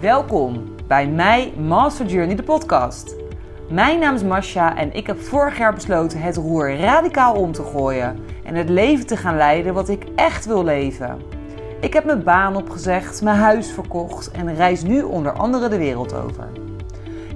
Welkom bij mij Master Journey, de podcast. Mijn naam is Masha en ik heb vorig jaar besloten het roer radicaal om te gooien en het leven te gaan leiden wat ik echt wil leven. Ik heb mijn baan opgezegd, mijn huis verkocht en reis nu onder andere de wereld over.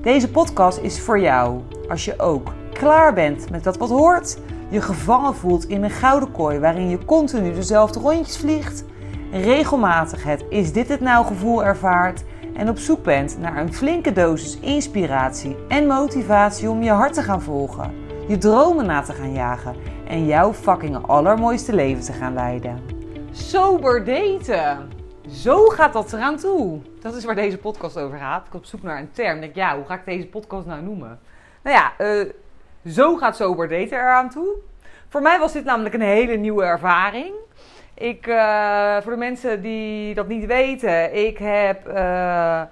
Deze podcast is voor jou als je ook klaar bent met dat wat hoort, je gevangen voelt in een gouden kooi waarin je continu dezelfde rondjes vliegt, regelmatig het is dit het nou gevoel ervaart en op zoek bent naar een flinke dosis inspiratie en motivatie om je hart te gaan volgen, je dromen na te gaan jagen en jouw fucking allermooiste leven te gaan leiden. Sober daten. Zo gaat dat eraan toe. Dat is waar deze podcast over gaat. Ik op zoek naar een term. Denk, ja, hoe ga ik deze podcast nou noemen? Nou ja, uh, zo gaat sober daten eraan toe. Voor mij was dit namelijk een hele nieuwe ervaring. Ik, uh, voor de mensen die dat niet weten, ik heb, uh,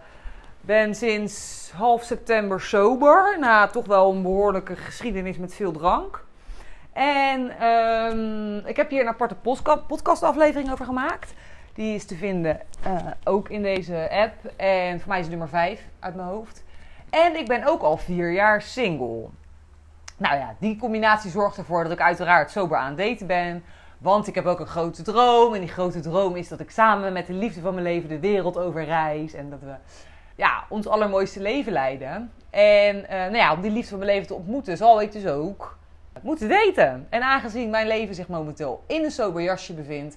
ben sinds half september sober. Na toch wel een behoorlijke geschiedenis met veel drank. En um, ik heb hier een aparte podcastaflevering over gemaakt. Die is te vinden uh, ook in deze app. En voor mij is het nummer 5 uit mijn hoofd. En ik ben ook al vier jaar single. Nou ja, die combinatie zorgt ervoor dat ik uiteraard sober aan het ben. Want ik heb ook een grote droom. En die grote droom is dat ik samen met de liefde van mijn leven de wereld over reis. En dat we ja, ons allermooiste leven leiden. En uh, nou ja, om die liefde van mijn leven te ontmoeten, zal ik dus ook moeten daten. En aangezien mijn leven zich momenteel in een sober jasje bevindt,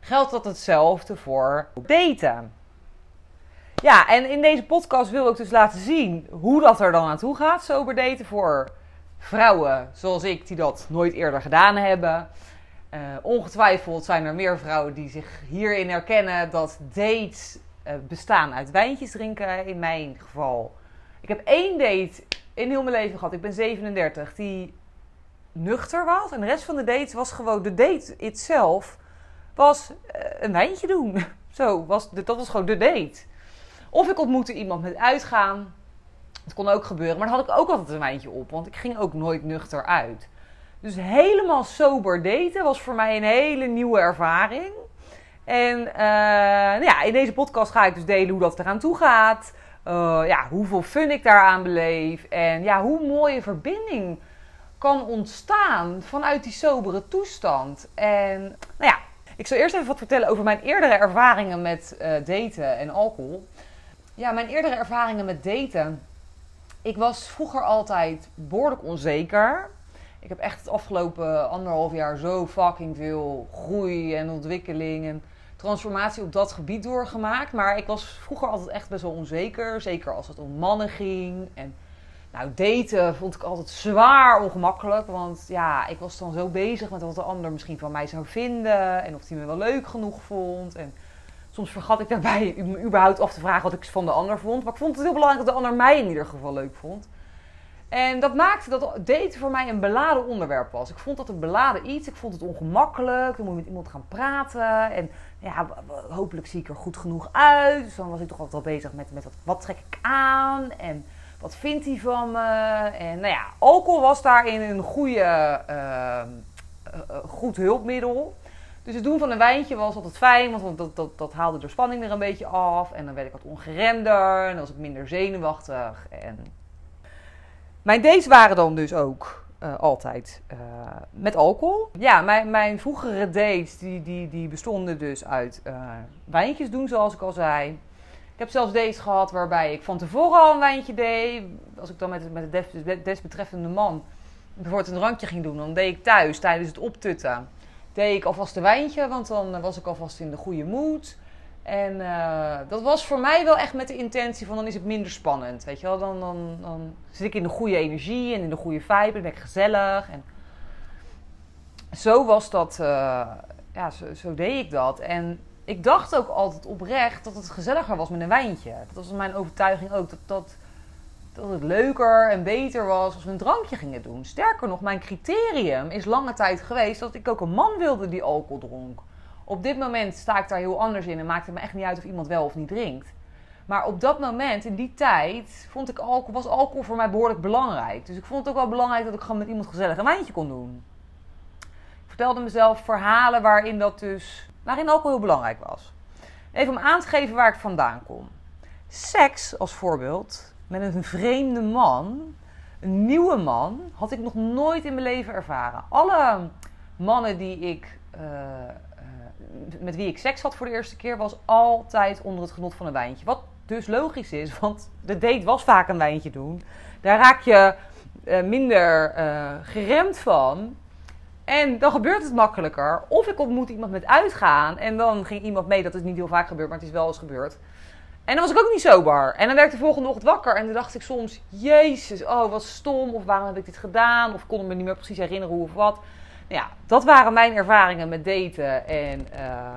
geldt dat hetzelfde voor daten. Ja, en in deze podcast wil ik dus laten zien hoe dat er dan aan toe gaat, sober daten voor vrouwen zoals ik die dat nooit eerder gedaan hebben. Uh, ongetwijfeld zijn er meer vrouwen die zich hierin herkennen dat dates uh, bestaan uit wijntjes drinken. In mijn geval. Ik heb één date in heel mijn leven gehad. Ik ben 37. Die nuchter was. En de rest van de date was gewoon de date itself. Was uh, een wijntje doen. Zo, was de, dat was gewoon de date. Of ik ontmoette iemand met uitgaan. Het kon ook gebeuren. Maar dan had ik ook altijd een wijntje op. Want ik ging ook nooit nuchter uit. Dus helemaal sober daten was voor mij een hele nieuwe ervaring. En uh, nou ja, in deze podcast ga ik dus delen hoe dat eraan toe gaat. Uh, ja, hoeveel fun ik daaraan beleef. En ja, hoe mooie verbinding kan ontstaan vanuit die sobere toestand. En nou ja, ik zal eerst even wat vertellen over mijn eerdere ervaringen met uh, daten en alcohol. Ja, mijn eerdere ervaringen met daten. Ik was vroeger altijd behoorlijk onzeker. Ik heb echt het afgelopen anderhalf jaar zo fucking veel groei en ontwikkeling en transformatie op dat gebied doorgemaakt. Maar ik was vroeger altijd echt best wel onzeker. Zeker als het om mannen ging. En nou, daten vond ik altijd zwaar ongemakkelijk. Want ja, ik was dan zo bezig met wat de ander misschien van mij zou vinden. En of hij me wel leuk genoeg vond. En soms vergat ik daarbij überhaupt af te vragen wat ik van de ander vond. Maar ik vond het heel belangrijk dat de ander mij in ieder geval leuk vond. En dat maakte dat daten voor mij een beladen onderwerp was. Ik vond dat een beladen iets. Ik vond het ongemakkelijk. Dan moet je met iemand gaan praten. En ja, hopelijk zie ik er goed genoeg uit. Dus dan was ik toch altijd wel bezig met, met wat, trek ik aan. En wat vindt hij van me? En nou ja, alcohol was daarin een goede, uh, uh, goed hulpmiddel. Dus het doen van een wijntje was altijd fijn, want dat, dat, dat haalde de spanning er een beetje af. En dan werd ik wat ongeremder en dan was ik minder zenuwachtig. En mijn dates waren dan dus ook uh, altijd uh, met alcohol. Ja, mijn, mijn vroegere dates die, die, die bestonden dus uit uh, wijntjes doen, zoals ik al zei. Ik heb zelfs dates gehad waarbij ik van tevoren al een wijntje deed. Als ik dan met, met de desbetreffende man bijvoorbeeld een drankje ging doen, dan deed ik thuis tijdens het optutten. Deed ik alvast een wijntje, want dan was ik alvast in de goede mood. En uh, dat was voor mij wel echt met de intentie van dan is het minder spannend. Weet je wel, dan, dan, dan zit ik in de goede energie en in de goede vibe. Dan ben ik gezellig. En zo was dat, uh, ja, zo, zo, deed ik dat. En ik dacht ook altijd oprecht dat het gezelliger was met een wijntje. Dat was mijn overtuiging ook. Dat, dat, dat het leuker en beter was als we een drankje gingen doen. Sterker nog, mijn criterium is lange tijd geweest dat ik ook een man wilde die alcohol dronk. Op dit moment sta ik daar heel anders in en maakt het me echt niet uit of iemand wel of niet drinkt. Maar op dat moment, in die tijd, vond ik alcohol, was alcohol voor mij behoorlijk belangrijk. Dus ik vond het ook wel belangrijk dat ik gewoon met iemand gezellig een wijntje kon doen. Ik vertelde mezelf verhalen waarin dat dus, waarin alcohol heel belangrijk was. Even om aan te geven waar ik vandaan kom. Seks als voorbeeld met een vreemde man, een nieuwe man, had ik nog nooit in mijn leven ervaren. Alle mannen die ik, uh, met wie ik seks had voor de eerste keer, was altijd onder het genot van een wijntje. Wat dus logisch is, want de date was vaak een wijntje doen. Daar raak je uh, minder geremd van. En dan gebeurt het makkelijker. Of ik ontmoet iemand met uitgaan. En dan ging iemand mee. Dat is niet heel vaak gebeurd, maar het is wel eens gebeurd. En dan was ik ook niet sober. En dan werd ik de volgende ochtend wakker. En dan dacht ik soms: Jezus, oh wat stom. Of waarom heb ik dit gedaan? Of kon ik me niet meer precies herinneren hoe of wat. Ja, dat waren mijn ervaringen met daten en, uh,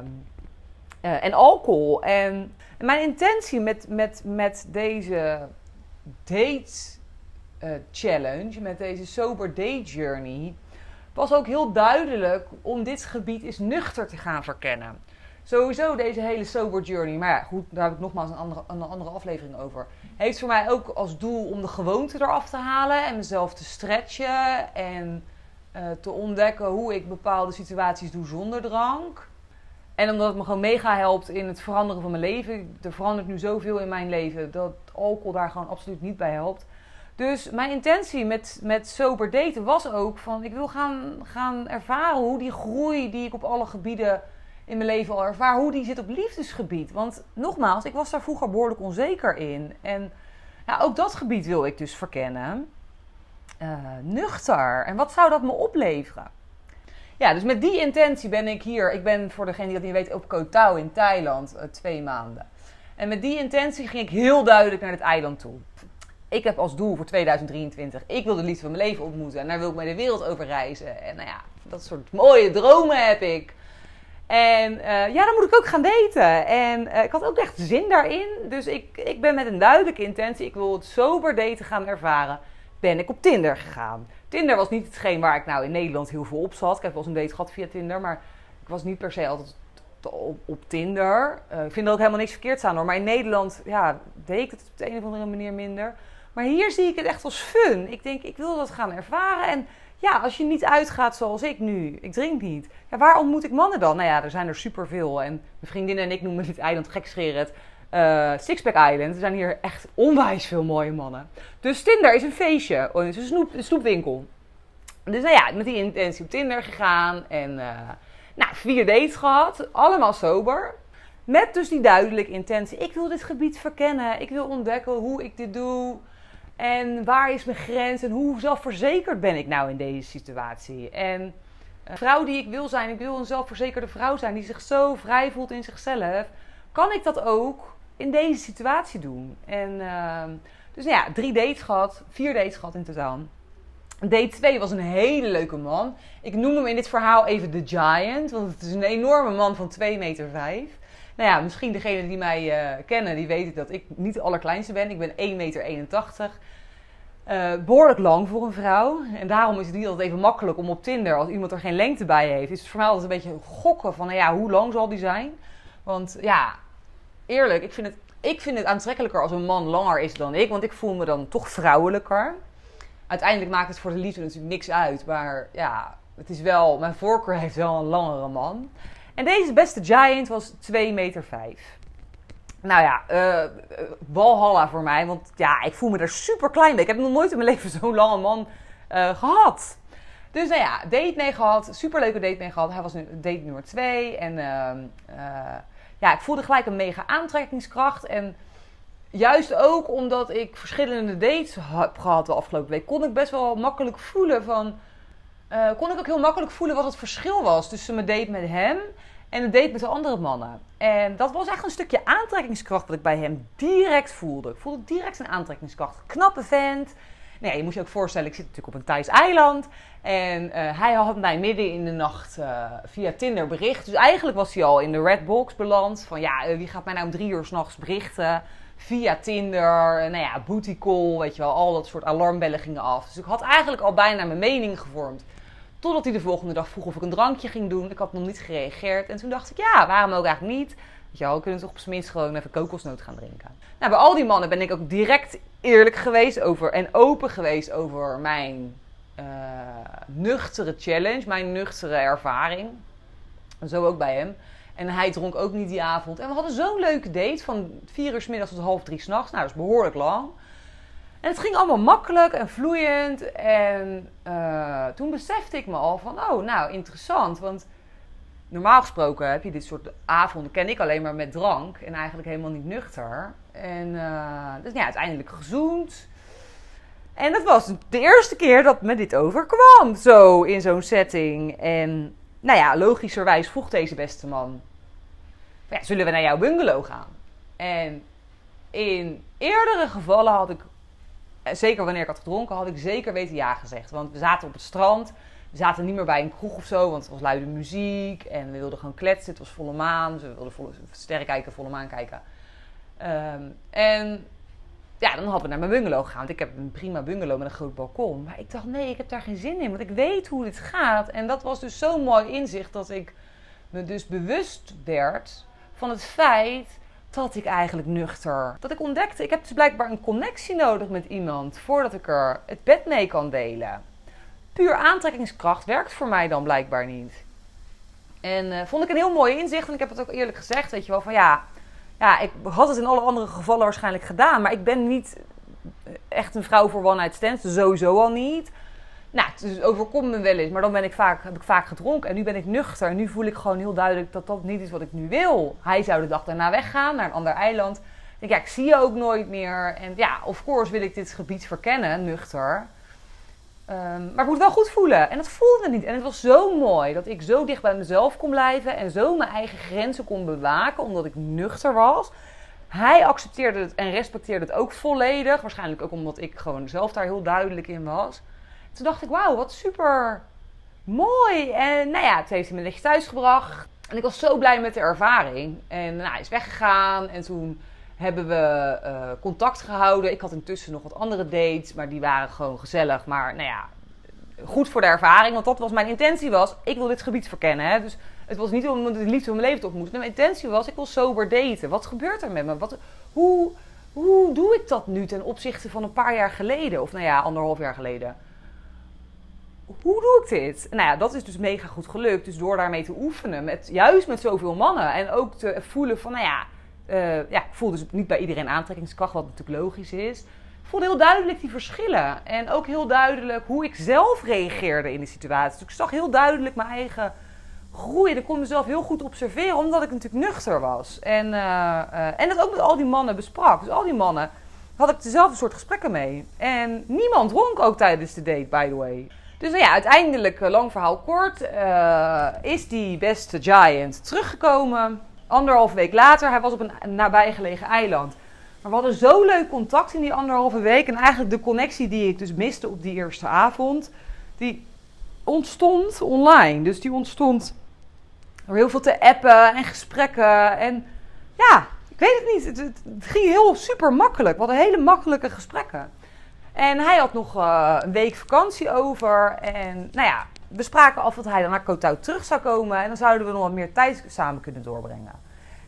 uh, en alcohol. En, mijn intentie met, met, met deze date uh, challenge, met deze sober date journey was ook heel duidelijk om dit gebied eens nuchter te gaan verkennen. Sowieso deze hele sober journey, maar ja, goed, daar heb ik nogmaals een andere, een andere aflevering over. Heeft voor mij ook als doel om de gewoonte eraf te halen en mezelf te stretchen en te ontdekken hoe ik bepaalde situaties doe zonder drank. En omdat het me gewoon mega helpt in het veranderen van mijn leven. Er verandert nu zoveel in mijn leven dat alcohol daar gewoon absoluut niet bij helpt. Dus mijn intentie met, met sober daten was ook van... ik wil gaan, gaan ervaren hoe die groei die ik op alle gebieden in mijn leven al ervaar... hoe die zit op liefdesgebied. Want nogmaals, ik was daar vroeger behoorlijk onzeker in. En ook dat gebied wil ik dus verkennen. Uh, nuchter. En wat zou dat me opleveren? Ja, dus met die intentie ben ik hier. Ik ben voor degene die dat niet weet op Koh Tao in Thailand uh, twee maanden. En met die intentie ging ik heel duidelijk naar het eiland toe ik heb als doel voor 2023, ik wil de liefde van mijn leven ontmoeten. En daar wil ik mee de wereld over reizen. En nou ja, dat soort mooie dromen heb ik. En uh, ja, dan moet ik ook gaan daten. En ik had ook echt zin daarin. Dus ik, ik ben met een duidelijke intentie, ik wil het sober daten gaan ervaren. Ben ik op Tinder gegaan. Tinder was niet hetgeen waar ik nou in Nederland heel veel op zat. Ik heb wel eens een date gehad via Tinder, maar ik was niet per se altijd op, Tinder. Uh, ik vind er ook helemaal niks verkeerd aan hoor. Maar in Nederland ja, deed ik het op de een of andere manier minder. Maar hier zie ik het echt als fun. Ik denk, ik wil dat gaan ervaren. En ja, als je niet uitgaat zoals ik nu, ik drink niet. Ja, waar ontmoet ik mannen dan? Nou ja, er zijn er superveel. En mijn vriendin en ik noemen dit eiland gekscherend uh, Sixpack Island. Er zijn hier echt onwijs veel mooie mannen. Dus Tinder is een feestje. Oh, het is een, snoep, snoepwinkel. Dus nou ja, met die intentie op Tinder gegaan. En uh, nou, vier dates gehad. Allemaal sober. Met dus die duidelijke intentie. Ik wil dit gebied verkennen. Ik wil ontdekken hoe ik dit doe. En waar is mijn grens en hoe zelfverzekerd ben ik nou in deze situatie? En een vrouw die ik wil zijn, ik wil een zelfverzekerde vrouw zijn die zich zo vrij voelt in zichzelf. Kan ik dat ook in deze situatie doen? En uh, dus nou ja, drie dates gehad, vier dates gehad in totaal. Date 2 was een hele leuke man. Ik noem hem in dit verhaal even de Giant, want het is een enorme man van 2 meter 5. Nou ja, misschien degenen die mij uh, kennen, die weten dat ik niet de allerkleinste ben. Ik ben 1,81 meter. Uh, behoorlijk lang voor een vrouw. En daarom is het niet altijd even makkelijk om op Tinder, als iemand er geen lengte bij heeft, is het voor mij altijd een beetje gokken van, nou ja, hoe lang zal die zijn? Want ja, eerlijk, ik vind het, ik vind het aantrekkelijker als een man langer is dan ik, want ik voel me dan toch vrouwelijker. Uiteindelijk maakt het voor de liefde natuurlijk niks uit, maar ja, het is wel, mijn voorkeur heeft wel een langere man. En deze beste giant was 2 meter 5. Nou ja, uh, walhalla voor mij. Want ja, ik voel me er super klein bij. Ik heb nog nooit in mijn leven zo'n lange man uh, gehad. Dus nou ja, date mee gehad. Superleuke date mee gehad. Hij was nu date nummer 2. En uh, ja, ik voelde gelijk een mega aantrekkingskracht. En juist ook omdat ik verschillende dates heb gehad de afgelopen week, kon ik best wel makkelijk voelen van uh, kon ik ook heel makkelijk voelen wat het verschil was tussen mijn date met hem en de date met de andere mannen. En dat was echt een stukje aantrekkingskracht wat ik bij hem direct voelde. Ik voelde direct een aantrekkingskracht. Knappe vent. Nou je moet je ook voorstellen, ik zit natuurlijk op een Thais eiland. En uh, hij had mij midden in de nacht uh, via Tinder bericht. Dus eigenlijk was hij al in de red box beland. Van ja, wie gaat mij nou om drie uur s'nachts berichten? Via Tinder, nou ja, booty call, weet je wel. Al dat soort alarmbellen gingen af. Dus ik had eigenlijk al bijna mijn mening gevormd. Totdat hij de volgende dag vroeg of ik een drankje ging doen. Ik had nog niet gereageerd. En toen dacht ik, ja, waarom ook eigenlijk niet? Weet kunnen toch op zijn minst gewoon even kokosnoot gaan drinken. Nou, bij al die mannen ben ik ook direct eerlijk geweest over en open geweest over mijn uh, nuchtere challenge, mijn nuchtere ervaring. Zo ook bij hem. En hij dronk ook niet die avond. En we hadden zo'n leuke date van vier uur s middags tot half drie s'nachts. Nou, dat is behoorlijk lang. En het ging allemaal makkelijk en vloeiend. En uh, toen besefte ik me al van, oh, nou, interessant. Want normaal gesproken heb je dit soort avonden, ken ik alleen maar met drank. En eigenlijk helemaal niet nuchter. En uh, dus ja, uiteindelijk gezoend. En dat was de eerste keer dat me dit overkwam, zo in zo'n setting. En nou ja, logischerwijs vroeg deze beste man: Zullen we naar jouw bungalow gaan? En in eerdere gevallen had ik, eh, zeker wanneer ik had gedronken, had ik zeker weten ja gezegd. Want we zaten op het strand. We zaten niet meer bij een kroeg of zo, want het was luide muziek. En we wilden gewoon kletsen. Het was volle maan. Dus we wilden volle, sterren kijken, volle maan kijken. Um, en ja, dan hadden we naar mijn bungalow gegaan. Want ik heb een prima bungalow met een groot balkon. Maar ik dacht, nee, ik heb daar geen zin in. Want ik weet hoe dit gaat. En dat was dus zo'n mooi inzicht dat ik me dus bewust werd van het feit dat ik eigenlijk nuchter. Dat ik ontdekte, ik heb dus blijkbaar een connectie nodig met iemand voordat ik er het bed mee kan delen. Puur aantrekkingskracht werkt voor mij dan blijkbaar niet. En uh, vond ik een heel mooi inzicht. En ik heb het ook eerlijk gezegd, weet je wel, van ja, ja, ik had het in alle andere gevallen waarschijnlijk gedaan. Maar ik ben niet echt een vrouw voor one night stands. Sowieso al niet. Nou, het overkomt me wel eens. Maar dan ben ik vaak, heb ik vaak gedronken. En nu ben ik nuchter. En nu voel ik gewoon heel duidelijk dat dat niet is wat ik nu wil. Hij zou de dag daarna weggaan naar een ander eiland. Ik denk, ja, ik zie je ook nooit meer. En ja, of course wil ik dit gebied verkennen, nuchter. Um, maar ik moet wel goed voelen. En dat voelde niet. En het was zo mooi dat ik zo dicht bij mezelf kon blijven. En zo mijn eigen grenzen kon bewaken, omdat ik nuchter was. Hij accepteerde het en respecteerde het ook volledig. Waarschijnlijk ook omdat ik gewoon zelf daar heel duidelijk in was. Toen dacht ik, wauw, wat super mooi. En nou ja, het heeft hij me licht thuis gebracht. En ik was zo blij met de ervaring. En nou, hij is weggegaan. En toen hebben we uh, contact gehouden. Ik had intussen nog wat andere dates, maar die waren gewoon gezellig. Maar nou ja, goed voor de ervaring, want dat was mijn intentie was, ik wil dit gebied verkennen. Hè? Dus het was niet om de liefde van mijn leven te ontmoeten. Mijn intentie was, ik wil sober daten. Wat gebeurt er met me? Wat, hoe, hoe doe ik dat nu ten opzichte van een paar jaar geleden? Of nou ja, anderhalf jaar geleden. Hoe doe ik dit? Nou ja, dat is dus mega goed gelukt. Dus door daarmee te oefenen, met, juist met zoveel mannen. En ook te voelen van, nou ja, uh, ja, ik voelde dus niet bij iedereen aantrekkingskracht, wat natuurlijk logisch is. Ik voelde heel duidelijk die verschillen. En ook heel duidelijk hoe ik zelf reageerde in die situatie. Dus ik zag heel duidelijk mijn eigen groei. En ik kon mezelf heel goed observeren, omdat ik natuurlijk nuchter was. En, uh, en dat ook met al die mannen besprak. Dus al die mannen had ik dezelfde soort gesprekken mee. En niemand dronk ook tijdens de date, by the way. Dus nou ja, uiteindelijk, lang verhaal kort, is die beste giant teruggekomen anderhalve week later, hij was op een nabijgelegen eiland. Maar we hadden zo leuk contact in die anderhalve week. En eigenlijk de connectie die ik dus miste op die eerste avond, die ontstond online. Dus die ontstond door heel veel te appen en gesprekken. En ja, ik weet het niet. Het, ging heel super makkelijk. We hadden hele makkelijke gesprekken. En hij had nog uh, een week vakantie over. En nou ja, we spraken af dat hij dan naar Kotau terug zou komen. En dan zouden we nog wat meer tijd samen kunnen doorbrengen.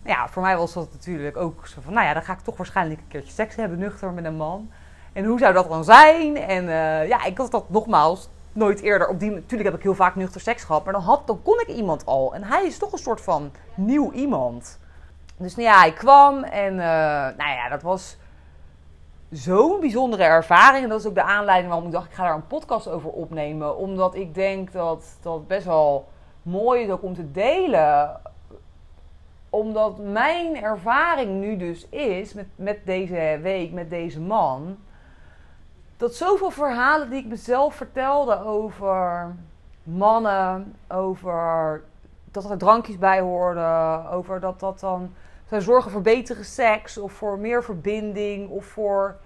Nou ja, voor mij was dat natuurlijk ook zo van... Nou ja, dan ga ik toch waarschijnlijk een keertje seks hebben, nuchter met een man. En hoe zou dat dan zijn? En uh, ja, ik had dat nogmaals nooit eerder op die... Natuurlijk heb ik heel vaak nuchter seks gehad. Maar dan, had, dan kon ik iemand al. En hij is toch een soort van nieuw iemand. Dus nou ja, hij kwam en uh, nou ja, dat was zo'n bijzondere ervaring. En dat is ook de aanleiding waarom ik dacht, ik ga daar een podcast over opnemen. Omdat ik denk dat dat best wel mooi is ook om te delen. Omdat mijn ervaring nu dus is, met, met deze week, met deze man... Dat zoveel verhalen die ik mezelf vertelde over mannen, over dat er drankjes bij hoorden, over dat dat dan zou zorgen voor betere seks of voor meer verbinding of voor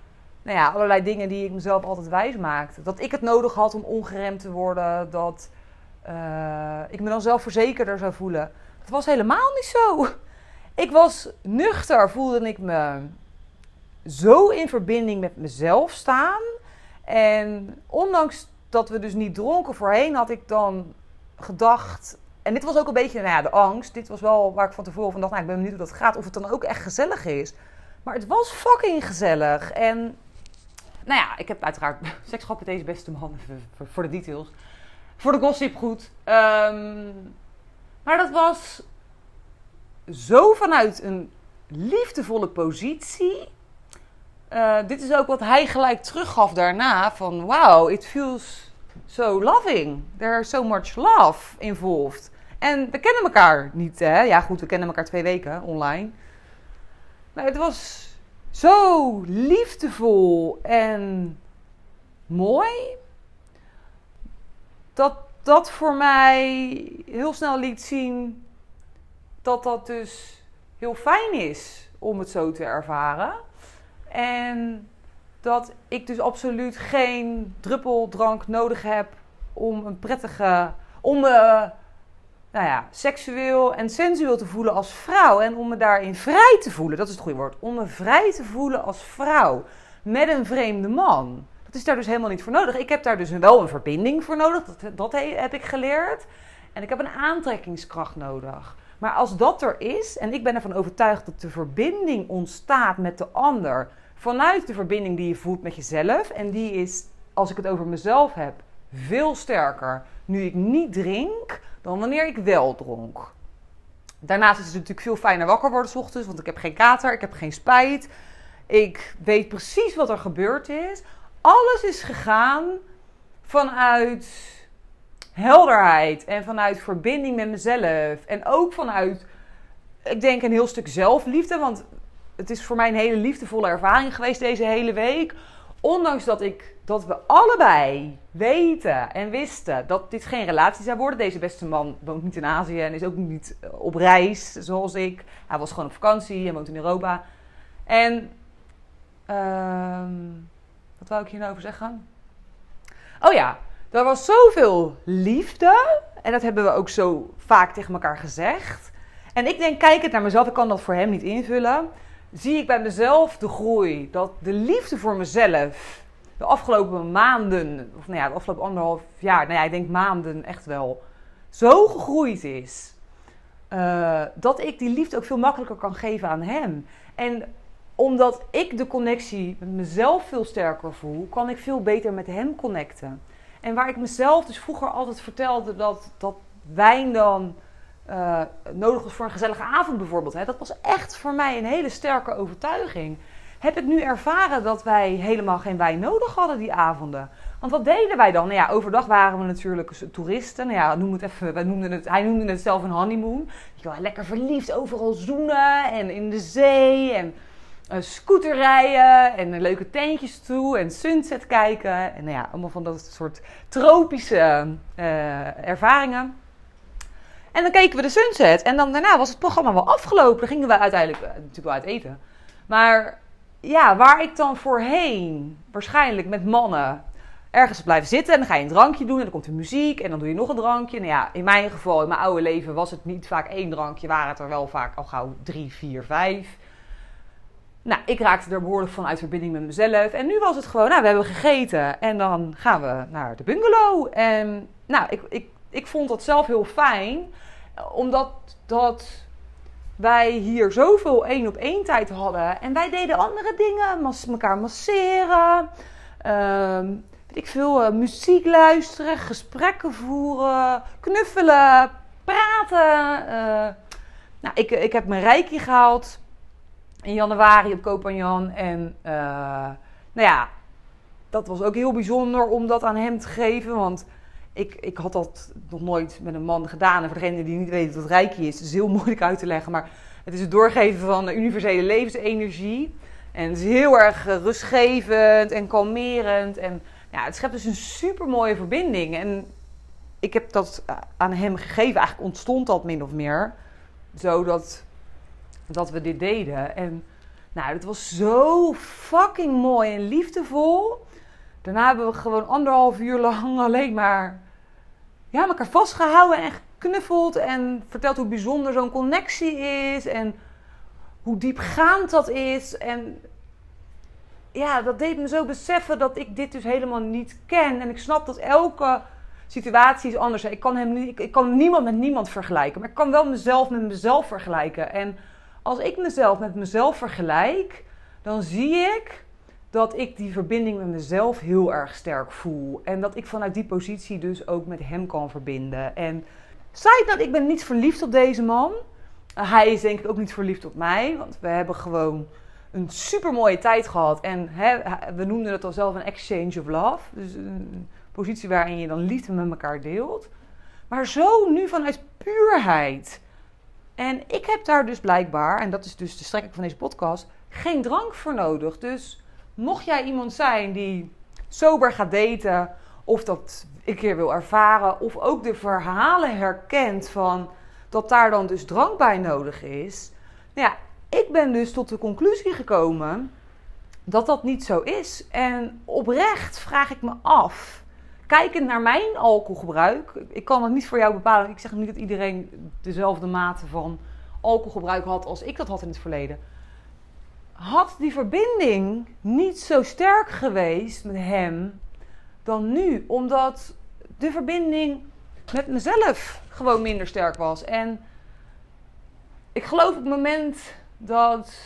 nou ja, allerlei dingen die ik mezelf altijd wijs maakte. Dat ik het nodig had om ongeremd te worden, dat uh, ik me dan zelfverzekerder zou voelen. Dat was helemaal niet zo. Ik was nuchter, voelde ik me zo in verbinding met mezelf staan. En ondanks dat we dus niet dronken voorheen, had ik dan gedacht en dit was ook een beetje nou ja, de angst. Dit was wel waar ik van tevoren van dacht, nou, ik ben benieuwd hoe dat gaat. Of het dan ook echt gezellig is. Maar het was fucking gezellig. En nou ja, ik heb uiteraard seks gehad met deze beste man. Voor, de details. Voor de gossip goed. Um, maar dat was zo vanuit een liefdevolle positie. Uh, dit is ook wat hij gelijk teruggaf daarna. Van wow, it feels so loving. There's so much love involved. En we kennen elkaar niet, hè? Ja, goed, we kennen elkaar twee weken online. Maar het was zo liefdevol en mooi. Dat dat voor mij heel snel liet zien dat dat dus heel fijn is om het zo te ervaren. En dat ik dus absoluut geen druppel drank nodig heb om een prettige, om me nou ja, seksueel en sensueel te voelen als vrouw. En om me daarin vrij te voelen, dat is het goede woord. Om me vrij te voelen als vrouw met een vreemde man. Dat is daar dus helemaal niet voor nodig. Ik heb daar dus wel een verbinding voor nodig. Dat, dat heb ik geleerd. En ik heb een aantrekkingskracht nodig. Maar als dat er is, en ik ben ervan overtuigd dat de verbinding ontstaat met de ander vanuit de verbinding die je voelt met jezelf. En die is, als ik het over mezelf heb, veel sterker nu ik niet drink dan wanneer ik wel dronk. Daarnaast is het natuurlijk veel fijner wakker worden s ochtends, want ik heb geen kater, ik heb geen spijt. Ik weet precies wat er gebeurd is. Alles is gegaan vanuit helderheid en vanuit verbinding met mezelf. En ook vanuit, ik denk, een heel stuk zelfliefde. Want het is voor mij een hele liefdevolle ervaring geweest deze hele week. Ondanks dat, ik, dat we allebei weten en wisten dat dit geen relatie zou worden. Deze beste man woont niet in Azië en is ook niet eh, op reis zoals ik. Hij was gewoon op vakantie en woont in Europa. En uh, wat wou ik hier nou over zeggen? Oh ja, er was zoveel liefde. En dat hebben we ook zo vaak tegen elkaar gezegd. En ik denk, kijk het naar mezelf, ik kan dat voor hem niet invullen zie ik bij mezelf de groei. Dat de liefde voor mezelf de afgelopen maanden, of nou ja, de afgelopen anderhalf jaar, nou ja, ik denk maanden echt wel, zo gegroeid is. Uh, dat ik die liefde ook veel makkelijker kan geven aan hem. En omdat ik de connectie met mezelf veel sterker voel, kan ik veel beter met hem connecten. En waar ik mezelf dus vroeger altijd vertelde dat, dat wijn dan uh, nodig was voor een gezellige avond bijvoorbeeld. Hè. Dat was echt voor mij een hele sterke overtuiging. Heb ik nu ervaren dat wij helemaal geen wijn nodig hadden die avonden. Want wat deden wij dan? Nou ja, overdag waren we natuurlijk toeristen. Nou ja, noem het even, wij noemden het, hij noemde het zelf een honeymoon. Je lekker verliefd, overal zoenen en in de zee en uh, scooterrijden en leuke tentjes toe en sunset kijken. En nou ja, allemaal van dat soort tropische uh, ervaringen. En dan keken we de sunset. En dan daarna was het programma wel afgelopen. Dan gingen we uiteindelijk uh, natuurlijk wel uit eten. Maar ja, waar ik dan voorheen waarschijnlijk met mannen ergens blijven zitten. En dan ga je een drankje doen en dan komt er muziek en dan doe je nog een drankje. Nou ja, in mijn geval, in mijn oude leven was het niet vaak één drankje. Waren het er wel vaak al gauw drie, vier, vijf. Nou, ik raakte er behoorlijk van uit verbinding met mezelf. En nu was het gewoon, nou, we hebben gegeten en dan gaan we naar de bungalow. En nou, ik, ik, ik vond dat zelf heel fijn omdat dat wij hier zoveel één op één tijd hadden. En wij deden andere dingen. Elkaar masseren. Uh, weet ik veel. Uh, muziek luisteren. Gesprekken voeren. Knuffelen. Praten. Uh, nou, ik, ik heb mijn reiki gehaald. In januari op Kopanjan. En uh, nou ja, dat was ook heel bijzonder om dat aan hem te geven. Want ik, ik had dat nog nooit met een man gedaan. En voor degenen die niet weten wat reiki is, het is heel moeilijk uit te leggen. Maar het is het doorgeven van universele levensenergie. En het is heel erg rustgevend en kalmerend. En ja, het schept dus een super mooie verbinding. En ik heb dat aan hem gegeven. Eigenlijk ontstond dat min of meer. Zodat dat we dit deden. En nou, het was zo fucking mooi en liefdevol. Daarna hebben we gewoon anderhalf uur lang alleen maar ja, elkaar vastgehouden en geknuffeld. En verteld hoe bijzonder zo'n connectie is. En hoe diepgaand dat is. En ja, dat deed me zo beseffen dat ik dit dus helemaal niet ken. En ik snap dat elke situatie is anders. Ik kan, hem, ik, ik kan niemand met niemand vergelijken. Maar ik kan wel mezelf met mezelf vergelijken. En als ik mezelf met mezelf vergelijk, dan zie ik dat ik die verbinding met mezelf heel erg sterk voel. En dat ik vanuit die positie dus ook met hem kan verbinden. En zei dat ik ben niet verliefd op deze man. hij is denk ik ook niet verliefd op mij. Want we hebben gewoon een super mooie tijd gehad. En we noemden het al zelf een exchange of love. Dus een positie waarin je dan liefde met elkaar deelt. Maar zo nu vanuit puurheid. En ik heb daar dus blijkbaar, en dat is dus de strekking van deze podcast, geen drank voor nodig. Dus mocht jij iemand zijn die sober gaat daten, of dat een keer wil ervaren, of ook de verhalen herkent van dat daar dan dus drank bij nodig is. Nou ja, ik ben dus tot de conclusie gekomen dat dat niet zo is. En oprecht vraag ik me af, kijkend naar mijn alcoholgebruik, ik kan het niet voor jou bepalen. Ik zeg niet dat iedereen dezelfde mate van alcoholgebruik had als ik dat had in het verleden. Had die verbinding niet zo sterk geweest met hem dan nu, omdat de verbinding met mezelf gewoon minder sterk was. En ik geloof op het moment dat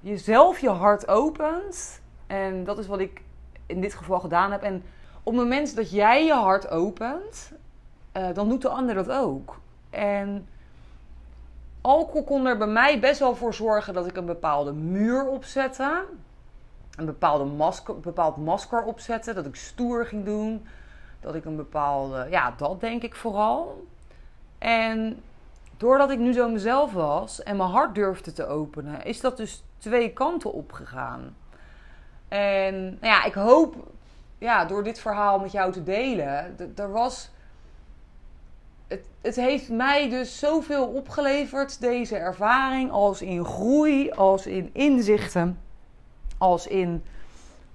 je zelf je hart opent, en dat is wat ik in dit geval gedaan heb. En op het moment dat jij je hart opent, uh, dan doet de ander dat ook. En alcohol kon er bij mij best wel voor zorgen dat ik een bepaalde muur opzette. Een bepaalde masker, bepaald masker opzette. Dat ik stoer ging doen. Dat ik een bepaalde. Ja, dat denk ik vooral. En doordat ik nu zo mezelf was en mijn hart durfde te openen, is dat dus twee kanten opgegaan. En nou ja, ik hoop ja, door dit verhaal met jou te delen, er was. Het, het heeft mij dus zoveel opgeleverd, deze ervaring, als in groei, als in inzichten, als in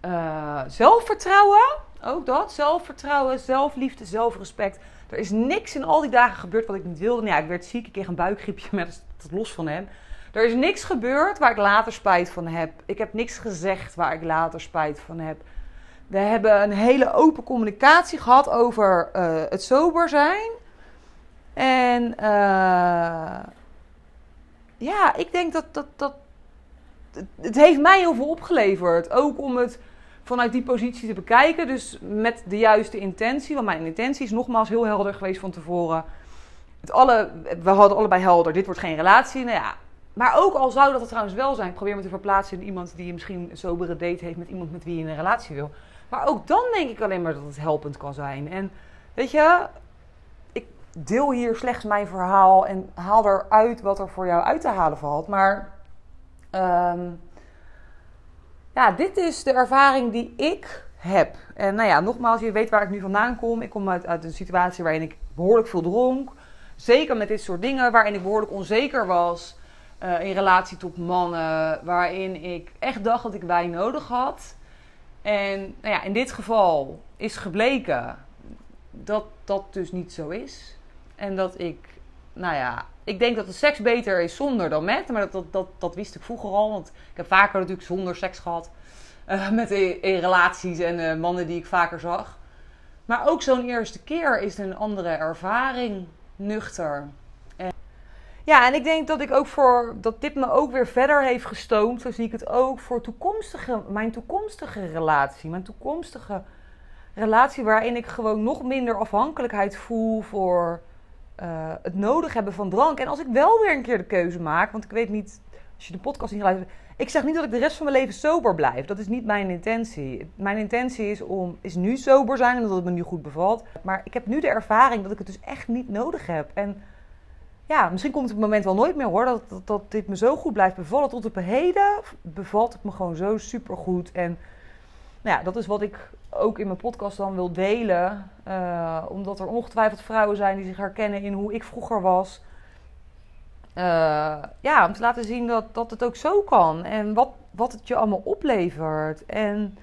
uh, zelfvertrouwen. Ook dat, zelfvertrouwen, zelfliefde, zelfrespect. Er is niks in al die dagen gebeurd wat ik niet wilde. Nou ja, ik werd ziek, ik kreeg een buikgriepje, maar dat is los van hem. Er is niks gebeurd waar ik later spijt van heb. Ik heb niks gezegd waar ik later spijt van heb. We hebben een hele open communicatie gehad over uh, het sober zijn. En uh, ja, ik denk dat, dat, dat. Het heeft mij heel veel opgeleverd. Ook om het vanuit die positie te bekijken. Dus met de juiste intentie. Want mijn intentie is nogmaals heel helder geweest van tevoren. Het alle, we hadden allebei helder, dit wordt geen relatie. Nou ja, maar ook al zou dat het trouwens wel zijn, probeer me te verplaatsen in iemand die misschien een sobere date heeft met iemand met wie je een relatie wil. Maar ook dan denk ik alleen maar dat het helpend kan zijn. En weet je, deel hier slechts mijn verhaal en haal eruit wat er voor jou uit te halen valt. Maar um, ja, dit is de ervaring die ik heb. En nou ja, nogmaals, je weet waar ik nu vandaan kom. Ik kom uit, uit een situatie waarin ik behoorlijk veel dronk. Zeker met dit soort dingen, waarin ik behoorlijk onzeker was. Uh, in relatie tot mannen, waarin ik echt dacht dat ik wijn nodig had. En nou ja, in dit geval is gebleken dat dat dus niet zo is. En dat ik, nou ja, ik denk dat de seks beter is zonder dan met. Maar dat, dat, dat, wist ik vroeger al. Want ik heb vaker natuurlijk zonder seks gehad. Uh, met in, in, relaties en uh, mannen die ik vaker zag. Maar ook zo'n eerste keer is een andere ervaring. Nuchter. En, ja, en ik denk dat ik ook voor dat dit me ook weer verder heeft gestoomd. Zo zie ik het ook voor toekomstige, mijn toekomstige relatie. Mijn toekomstige relatie waarin ik gewoon nog minder afhankelijkheid voel voor uh, het nodig hebben van drank. En als ik wel weer een keer de keuze maak, want ik weet niet, als je de podcast niet luistert, ik zeg niet dat ik de rest van mijn leven sober blijf. Dat is niet mijn intentie. Mijn intentie is om is nu sober zijn omdat het me nu goed bevalt. Maar ik heb nu de ervaring dat ik het dus echt niet nodig heb. En ja, misschien komt het moment wel nooit meer hoor, dat, dat, dit me zo goed blijft bevallen. Tot op heden bevalt het me gewoon zo super goed. En nou ja, dat is wat ik ook in mijn podcast dan wil delen. Uh, omdat er ongetwijfeld vrouwen zijn die zich herkennen in hoe ik vroeger was. Uh, ja, om te laten zien dat, dat het ook zo kan. En wat, wat het je allemaal oplevert. En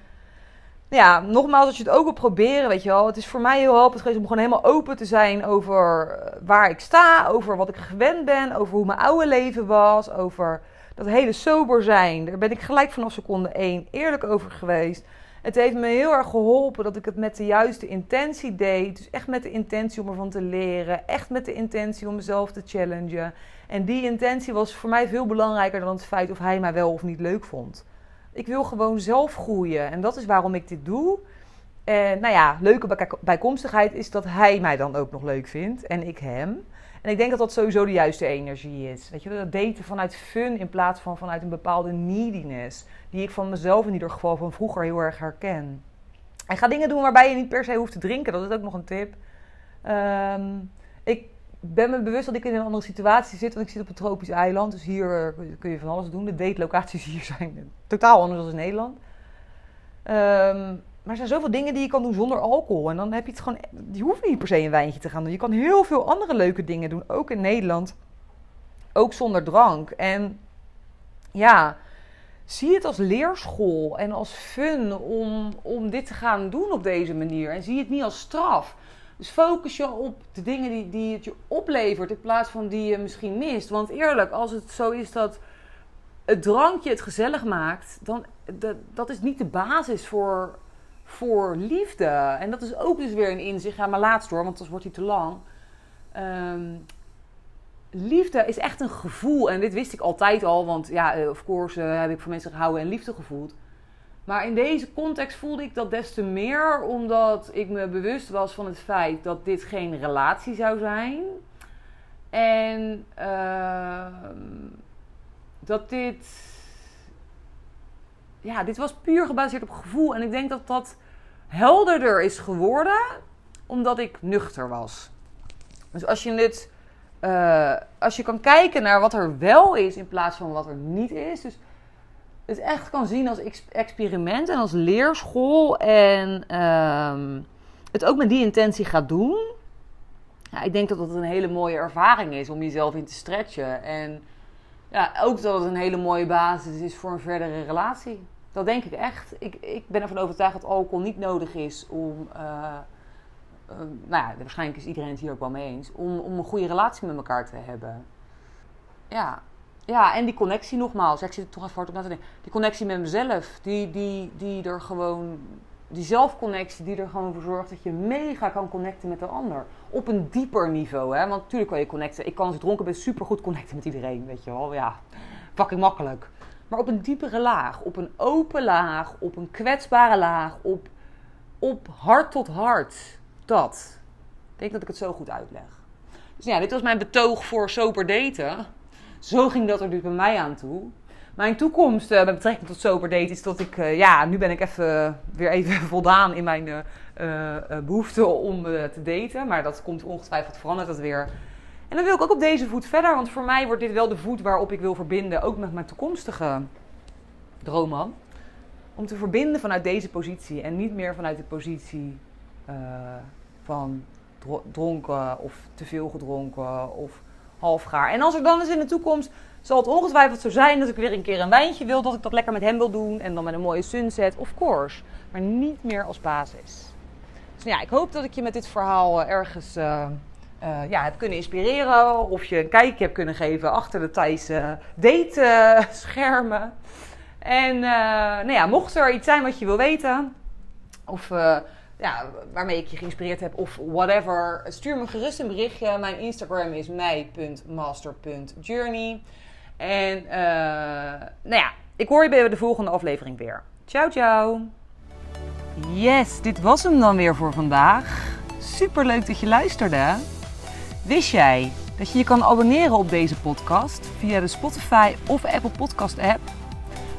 ja, nogmaals, als je het ook wil proberen, weet je wel. Het is voor mij heel helpend geweest om gewoon helemaal open te zijn over eh, waar ik sta. Over wat ik gewend ben. Over hoe mijn oude leven was. Over dat hele sober zijn. Daar ben ik gelijk vanaf seconde één eerlijk over geweest. Het heeft me heel erg geholpen dat ik het met de juiste intentie deed. Dus echt met de intentie om ervan te leren. Echt met de intentie om mezelf te challengen. En die intentie was voor mij veel belangrijker dan het feit of hij mij wel of niet leuk vond. Ik wil gewoon zelf groeien. En dat is waarom ik dit doe. En nou ja, leuke bijkomstigheid is dat hij mij dan ook nog leuk vindt en ik hem. En ik denk dat dat sowieso de juiste energie is. Weet je, dat daten vanuit fun in plaats van vanuit een bepaalde neediness. Die ik van mezelf in ieder geval van vroeger heel erg herken. En ga dingen doen waarbij je niet per se hoeft te drinken. Dat is ook nog een tip. Ehm, ik ben me bewust dat ik in een andere situatie zit. Want ik zit op een tropisch eiland. Dus hier kun je van alles doen. De date-locaties hier zijn totaal anders dan in Nederland. Um, maar er zijn zoveel dingen die je kan doen zonder alcohol. En dan heb je het gewoon. Je hoeft niet per se een wijntje te gaan doen. Je kan heel veel andere leuke dingen doen. Ook in Nederland. Ook zonder drank. En ja, zie het als leerschool en als fun om, om dit te gaan doen op deze manier. En zie het niet als straf. Dus focus je op de dingen die, die het je oplevert in plaats van die je misschien mist. Want eerlijk, als het zo is dat het drankje het gezellig maakt, dan dat, dat is niet de basis voor voor liefde. En dat is ook dus weer een inzicht. Ja, maar laatst hoor, want anders wordt hij te lang. Ehm, liefde is echt een gevoel. En dit wist ik altijd al, want ja, eh, of course uh, heb ik van mensen gehouden en liefde gevoeld. Maar in deze context voelde ik dat des te meer, omdat ik me bewust was van het feit dat dit geen relatie zou zijn. En uh, dat dit ja, dit was puur gebaseerd op gevoel. En ik denk dat dat helderder is geworden omdat ik nuchter was. Dus als je dit. Uh, als je kan kijken naar wat er wel is in plaats van wat er niet is. Dus het echt kan zien als experiment en als leerschool. En uh, het ook met die intentie gaat doen. Ja, ik denk dat dat een hele mooie ervaring is om jezelf in te stretchen. En ja, ook dat het een hele mooie basis is voor een verdere relatie. Dat denk ik echt. Ik, ik ben ervan overtuigd dat alcohol niet nodig is om. Uh, uh, nou ja, waarschijnlijk is iedereen het hier ook wel mee eens. Om, om een goede relatie met elkaar te hebben. Ja. Ja, en die connectie nogmaals. Ik zit er toch even hard op na te denken. Die connectie met mezelf. Die, die, die er gewoon. Die zelfconnectie die er gewoon voor zorgt dat je mega kan connecten met de ander. Op een dieper niveau. Hè? Want natuurlijk kan je connecten. Ik kan als ik dronken ben super goed connecten met iedereen. Weet je wel. Ja, fucking makkelijk. Maar op een diepere laag, op een open laag, op een kwetsbare laag, op, op hart tot hart. Dat. Ik denk dat ik het zo goed uitleg. Dus ja, dit was mijn betoog voor sober daten. Zo ging dat er dus bij mij aan toe. Mijn toekomst uh, met betrekking tot sober daten is dat ik... Uh, ja, nu ben ik even, weer even voldaan in mijn uh, behoefte om te daten. Maar dat komt ongetwijfeld veranderd dat weer. En dan wil ik ook op deze voet verder, want voor mij wordt dit wel de voet waarop ik wil verbinden, ook met mijn toekomstige droomman. Om te verbinden vanuit deze positie en niet meer vanuit de positie uh, van dronken of te veel gedronken of halfgaar. En als ik dan eens in de toekomst, zal het ongetwijfeld zo zijn dat ik weer een keer een wijntje wil, dat ik dat lekker met hem wil doen en dan met een mooie sunset, of course. Maar niet meer als basis. Dus ja, ik hoop dat ik je met dit verhaal eh, ergens... Uh, uh, ja, hebt kunnen inspireren. Of je een kijkje hebt kunnen geven achter de Thaise date-schermen. En uh, nou ja, mocht er iets zijn wat je wil weten, of uh, ja, waarmee ik je geïnspireerd heb, of whatever, stuur me gerust een berichtje. Mijn Instagram is mij.master.journey. En nou ja, ik hoor je bij de volgende aflevering weer. Ciao, ciao. Yes, dit was hem dan weer voor vandaag. Super leuk dat je luisterde. Wist jij dat je je kan abonneren op deze podcast via de Spotify of Apple Podcast app?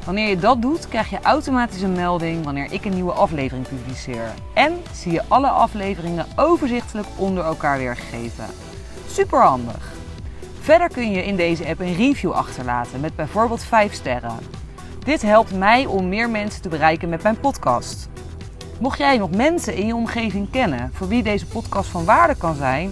Wanneer je dat doet, krijg je automatisch een melding wanneer ik een nieuwe aflevering publiceer. En zie je alle afleveringen overzichtelijk onder elkaar weergegeven. Super handig. Verder kun je in deze app een review achterlaten met bijvoorbeeld 5 sterren. Dit helpt mij om meer mensen te bereiken met mijn podcast. Mocht jij nog mensen in je omgeving kennen voor wie deze podcast van waarde kan zijn,